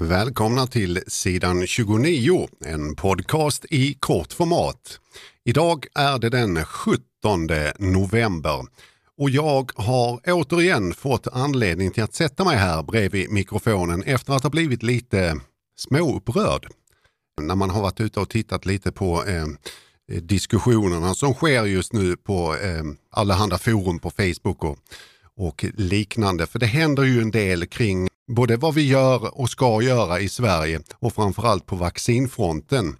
Välkomna till sidan 29, en podcast i kort format. Idag är det den 17 november och jag har återigen fått anledning till att sätta mig här bredvid mikrofonen efter att ha blivit lite småupprörd. När man har varit ute och tittat lite på eh, diskussionerna som sker just nu på eh, allehanda forum på Facebook och, och liknande. För det händer ju en del kring både vad vi gör och ska göra i Sverige och framförallt på vaccinfronten.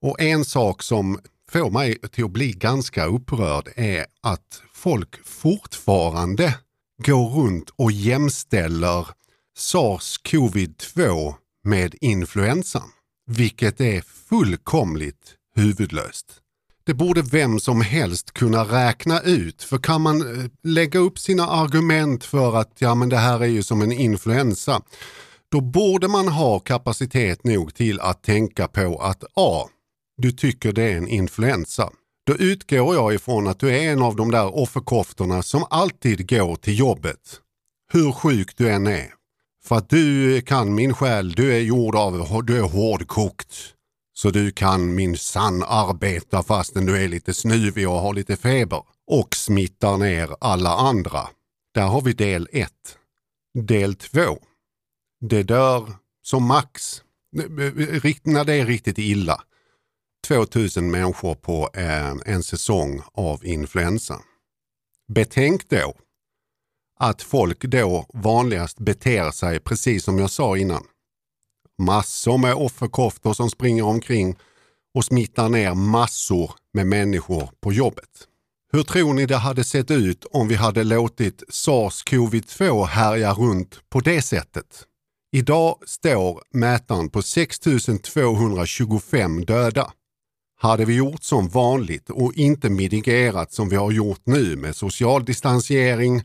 Och en sak som får mig till att bli ganska upprörd är att folk fortfarande går runt och jämställer sars-covid-2 med influensan, vilket är fullkomligt huvudlöst. Det borde vem som helst kunna räkna ut, för kan man eh, lägga upp sina argument för att ja, men det här är ju som en influensa, då borde man ha kapacitet nog till att tänka på att A. Du tycker det är en influensa. Då utgår jag ifrån att du är en av de där offerkoftorna som alltid går till jobbet. Hur sjuk du än är. För att du kan min själ, du är gjord av, du är hårdkokt. Så du kan min sann arbeta fastän du är lite snuvig och har lite feber. Och smittar ner alla andra. Där har vi del 1. Del 2. Det dör som max, när det är riktigt illa, 2000 människor på en, en säsong av influensa. Betänk då att folk då vanligast beter sig precis som jag sa innan. Massor med offerkoftor som springer omkring och smittar ner massor med människor på jobbet. Hur tror ni det hade sett ut om vi hade låtit sars-covid-2 härja runt på det sättet? Idag står mätaren på 6225 döda. Hade vi gjort som vanligt och inte mitigerat som vi har gjort nu med social distansering,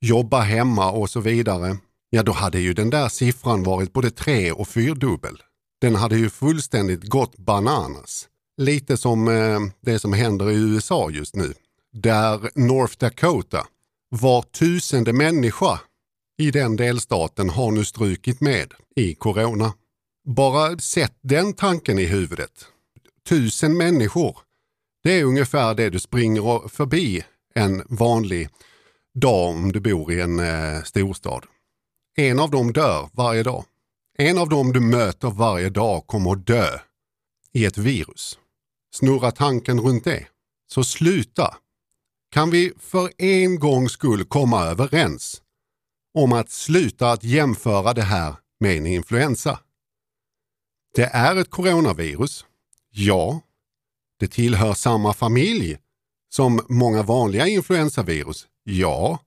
jobba hemma och så vidare, ja då hade ju den där siffran varit både tre och fyrdubbel. Den hade ju fullständigt gått bananas. Lite som eh, det som händer i USA just nu, där North Dakota, var tusende människa i den delstaten har nu strukit med i corona. Bara sätt den tanken i huvudet. Tusen människor, det är ungefär det du springer förbi en vanlig dag om du bor i en eh, storstad. En av dem dör varje dag. En av dem du möter varje dag kommer att dö i ett virus. Snurra tanken runt det. Så sluta. Kan vi för en gångs skull komma överens om att sluta att jämföra det här med en influensa? Det är ett coronavirus. Ja, det tillhör samma familj som många vanliga influensavirus. Ja,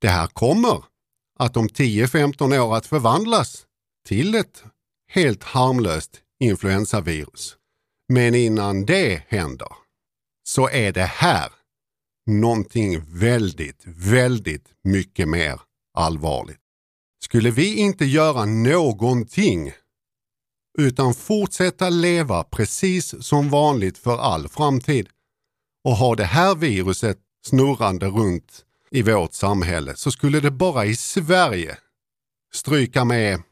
det här kommer att om 10-15 år att förvandlas till ett helt harmlöst influensavirus. Men innan det händer så är det här någonting väldigt, väldigt mycket mer allvarligt. Skulle vi inte göra någonting utan fortsätta leva precis som vanligt för all framtid och ha det här viruset snurrande runt i vårt samhälle så skulle det bara i Sverige stryka med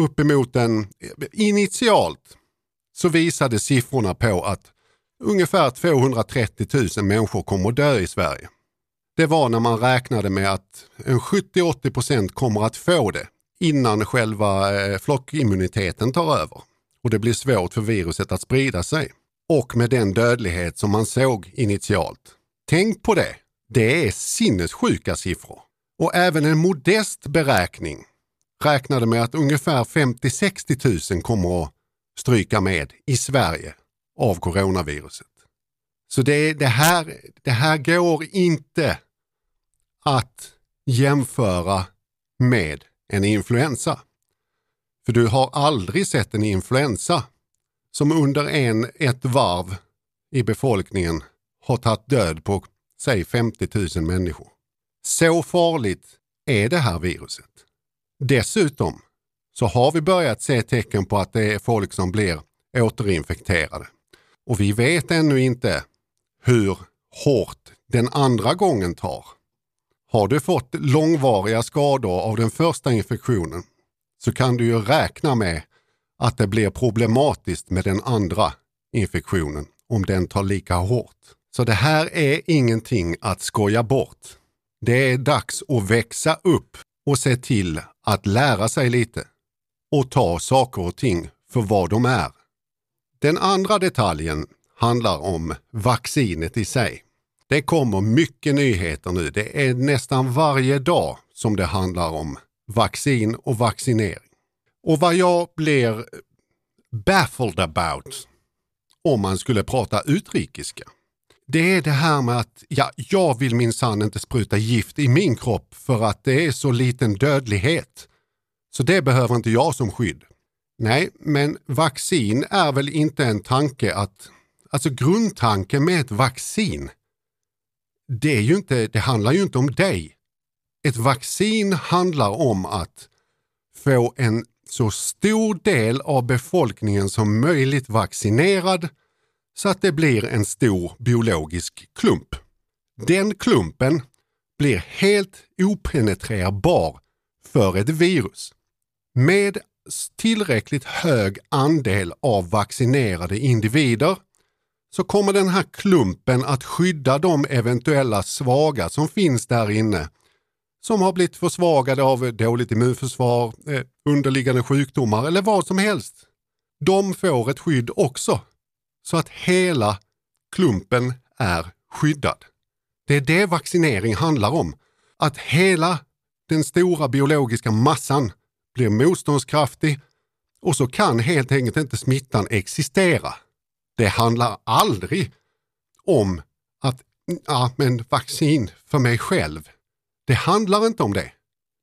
uppemot en, initialt så visade siffrorna på att ungefär 230 000 människor kommer att dö i Sverige. Det var när man räknade med att en 70-80 procent kommer att få det innan själva eh, flockimmuniteten tar över och det blir svårt för viruset att sprida sig. Och med den dödlighet som man såg initialt. Tänk på det det är sinnessjuka siffror. Och även en modest beräkning räknade med att ungefär 50-60 000 kommer att stryka med i Sverige av coronaviruset. Så det, det, här, det här går inte att jämföra med en influensa. För du har aldrig sett en influensa som under en, ett varv i befolkningen har tagit död på säg 50 000 människor. Så farligt är det här viruset. Dessutom så har vi börjat se tecken på att det är folk som blir återinfekterade. Och vi vet ännu inte hur hårt den andra gången tar. Har du fått långvariga skador av den första infektionen så kan du ju räkna med att det blir problematiskt med den andra infektionen om den tar lika hårt. Så det här är ingenting att skoja bort. Det är dags att växa upp och se till att lära sig lite och ta saker och ting för vad de är. Den andra detaljen handlar om vaccinet i sig. Det kommer mycket nyheter nu. Det är nästan varje dag som det handlar om vaccin och vaccinering. Och vad jag blir baffled about om man skulle prata utrikiska. Det är det här med att ja, jag vill minsann inte spruta gift i min kropp för att det är så liten dödlighet. Så det behöver inte jag som skydd. Nej, men vaccin är väl inte en tanke att, alltså grundtanken med ett vaccin, det, är ju inte, det handlar ju inte om dig. Ett vaccin handlar om att få en så stor del av befolkningen som möjligt vaccinerad så att det blir en stor biologisk klump. Den klumpen blir helt openetrerbar för ett virus. Med tillräckligt hög andel av vaccinerade individer så kommer den här klumpen att skydda de eventuella svaga som finns där inne som har blivit försvagade av dåligt immunförsvar, eh, underliggande sjukdomar eller vad som helst. De får ett skydd också. Så att hela klumpen är skyddad. Det är det vaccinering handlar om. Att hela den stora biologiska massan blir motståndskraftig och så kan helt enkelt inte smittan existera. Det handlar aldrig om att ja, men vaccin för mig själv. Det handlar inte om det.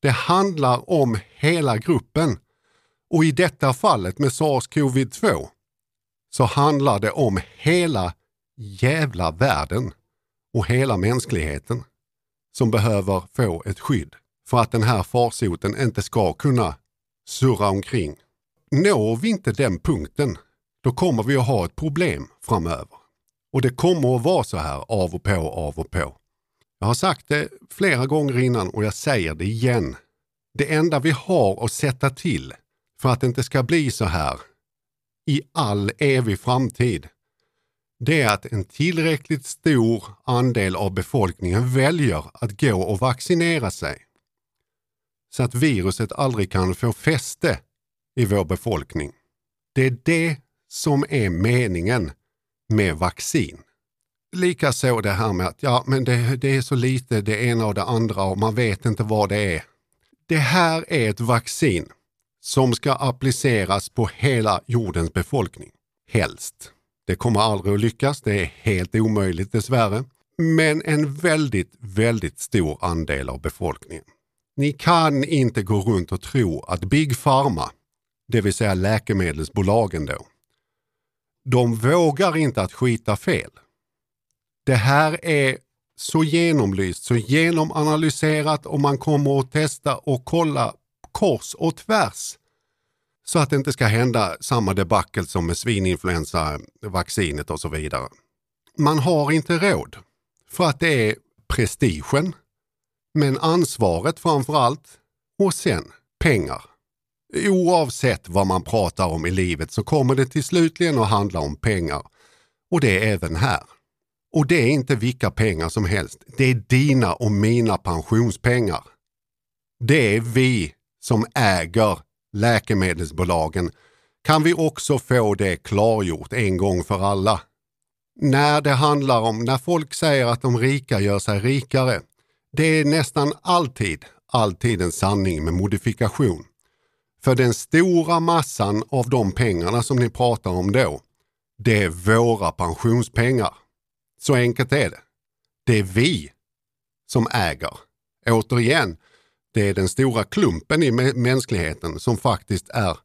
Det handlar om hela gruppen. Och i detta fallet med sars-cov-2 så handlar det om hela jävla världen och hela mänskligheten som behöver få ett skydd för att den här farsoten inte ska kunna surra omkring. Når vi inte den punkten, då kommer vi att ha ett problem framöver. Och det kommer att vara så här av och på, av och på. Jag har sagt det flera gånger innan och jag säger det igen. Det enda vi har att sätta till för att det inte ska bli så här i all evig framtid, det är att en tillräckligt stor andel av befolkningen väljer att gå och vaccinera sig. Så att viruset aldrig kan få fäste i vår befolkning. Det är det som är meningen med vaccin. Likaså det här med att ja, men det, det är så lite det ena och det andra och man vet inte vad det är. Det här är ett vaccin som ska appliceras på hela jordens befolkning. Helst. Det kommer aldrig att lyckas, det är helt omöjligt dessvärre. Men en väldigt, väldigt stor andel av befolkningen. Ni kan inte gå runt och tro att Big Pharma, det vill säga läkemedelsbolagen då, de vågar inte att skita fel. Det här är så genomlyst, så genomanalyserat och man kommer att testa och kolla kors och tvärs. Så att det inte ska hända samma debacle som med svininfluensavaccinet och så vidare. Man har inte råd för att det är prestigen, men ansvaret framför allt och sen pengar. Oavsett vad man pratar om i livet så kommer det till slutligen att handla om pengar. Och det är även här. Och det är inte vilka pengar som helst. Det är dina och mina pensionspengar. Det är vi som äger läkemedelsbolagen. Kan vi också få det klargjort en gång för alla? När det handlar om, när folk säger att de rika gör sig rikare, det är nästan alltid, alltid en sanning med modifikation. För den stora massan av de pengarna som ni pratar om då, det är våra pensionspengar. Så enkelt är det. Det är vi som äger. Återigen, det är den stora klumpen i mänskligheten som faktiskt är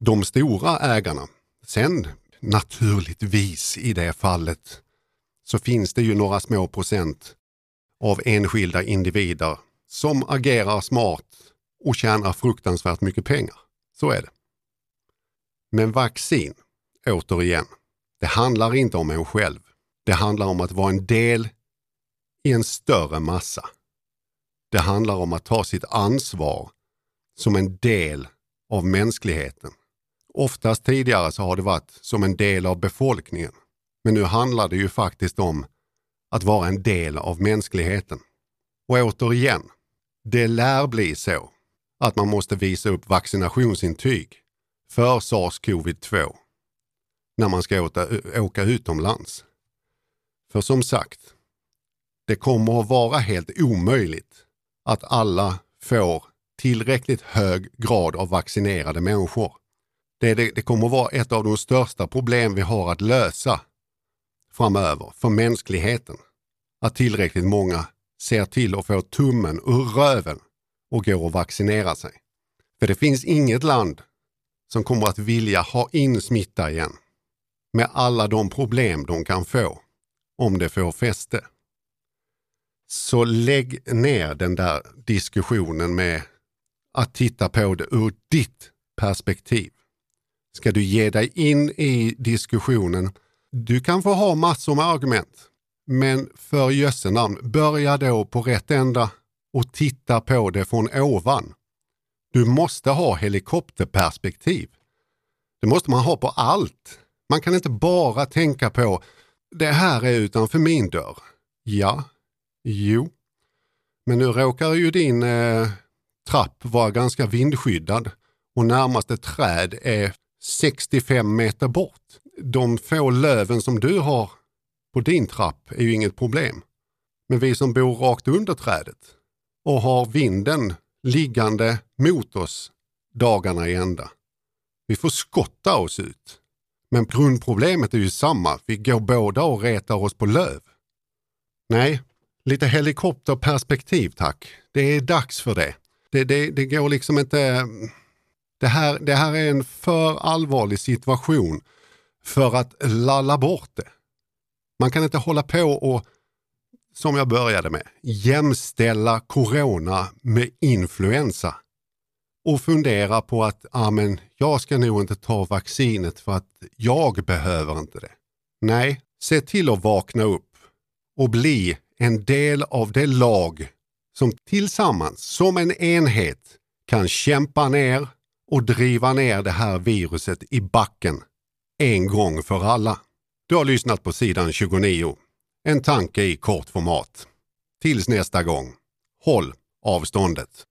de stora ägarna. Sen naturligtvis i det fallet så finns det ju några små procent av enskilda individer som agerar smart och tjänar fruktansvärt mycket pengar. Så är det. Men vaccin, återigen, det handlar inte om en själv. Det handlar om att vara en del i en större massa. Det handlar om att ta sitt ansvar som en del av mänskligheten. Oftast tidigare så har det varit som en del av befolkningen. Men nu handlar det ju faktiskt om att vara en del av mänskligheten. Och återigen, det lär bli så att man måste visa upp vaccinationsintyg för sars-cov-2 när man ska åka, åka utomlands. För som sagt, det kommer att vara helt omöjligt att alla får tillräckligt hög grad av vaccinerade människor. Det, det, det kommer att vara ett av de största problem vi har att lösa framöver för mänskligheten. Att tillräckligt många ser till att få tummen ur röven och går och vaccinerar sig. För det finns inget land som kommer att vilja ha in smitta igen med alla de problem de kan få om det får fäste. Så lägg ner den där diskussionen med att titta på det ur ditt perspektiv. Ska du ge dig in i diskussionen, du kan få ha massor med argument. Men för jösse namn, börja då på rätt ända och titta på det från ovan. Du måste ha helikopterperspektiv. Det måste man ha på allt. Man kan inte bara tänka på det här är utanför min dörr. Ja, jo. Men nu råkar ju din eh, trapp vara ganska vindskyddad och närmaste träd är 65 meter bort. De få löven som du har på din trapp är ju inget problem. Men vi som bor rakt under trädet och har vinden liggande mot oss dagarna i ända. Vi får skotta oss ut. Men grundproblemet är ju samma. Vi går båda och retar oss på löv. Nej, lite helikopterperspektiv tack. Det är dags för det. Det, det, det går liksom inte... Det här, det här är en för allvarlig situation för att lalla bort det. Man kan inte hålla på och, som jag började med, jämställa corona med influensa och fundera på att ah, men jag ska nog inte ta vaccinet för att jag behöver inte det. Nej, se till att vakna upp och bli en del av det lag som tillsammans, som en enhet, kan kämpa ner och driva ner det här viruset i backen en gång för alla. Du har lyssnat på sidan 29. En tanke i kort format. Tills nästa gång, håll avståndet.